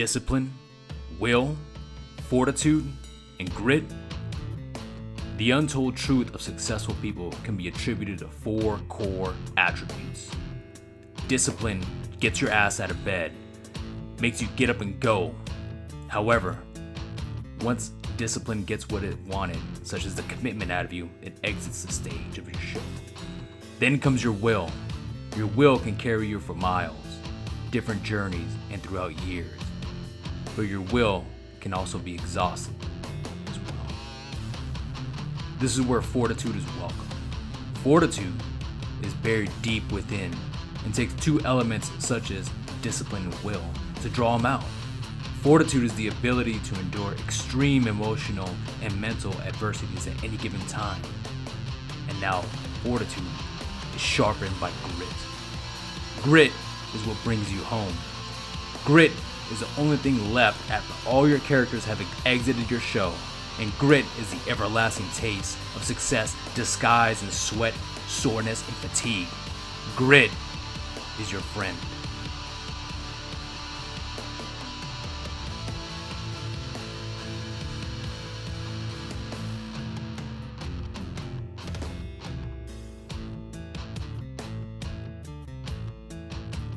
discipline, will, fortitude, and grit? The untold truth of successful people can be attributed to four core attributes. Discipline gets your ass out of bed, makes you get up and go. However, once discipline gets what it wanted, such as the commitment out of you, it exits the stage of your show. Then comes your will. Your will can carry you for miles, different journeys, and throughout years. But your will can also be exhausted as well. This is where fortitude is welcome. Fortitude is buried deep within and takes two elements such as discipline and will to draw them out. Fortitude is the ability to endure extreme emotional and mental adversities at any given time. And now, fortitude is sharpened by grit. Grit is what brings you home. Grit is the only thing left after all your characters have exited your show, and grit is the everlasting taste of success disguised in sweat, soreness, and fatigue. Grit is your friend.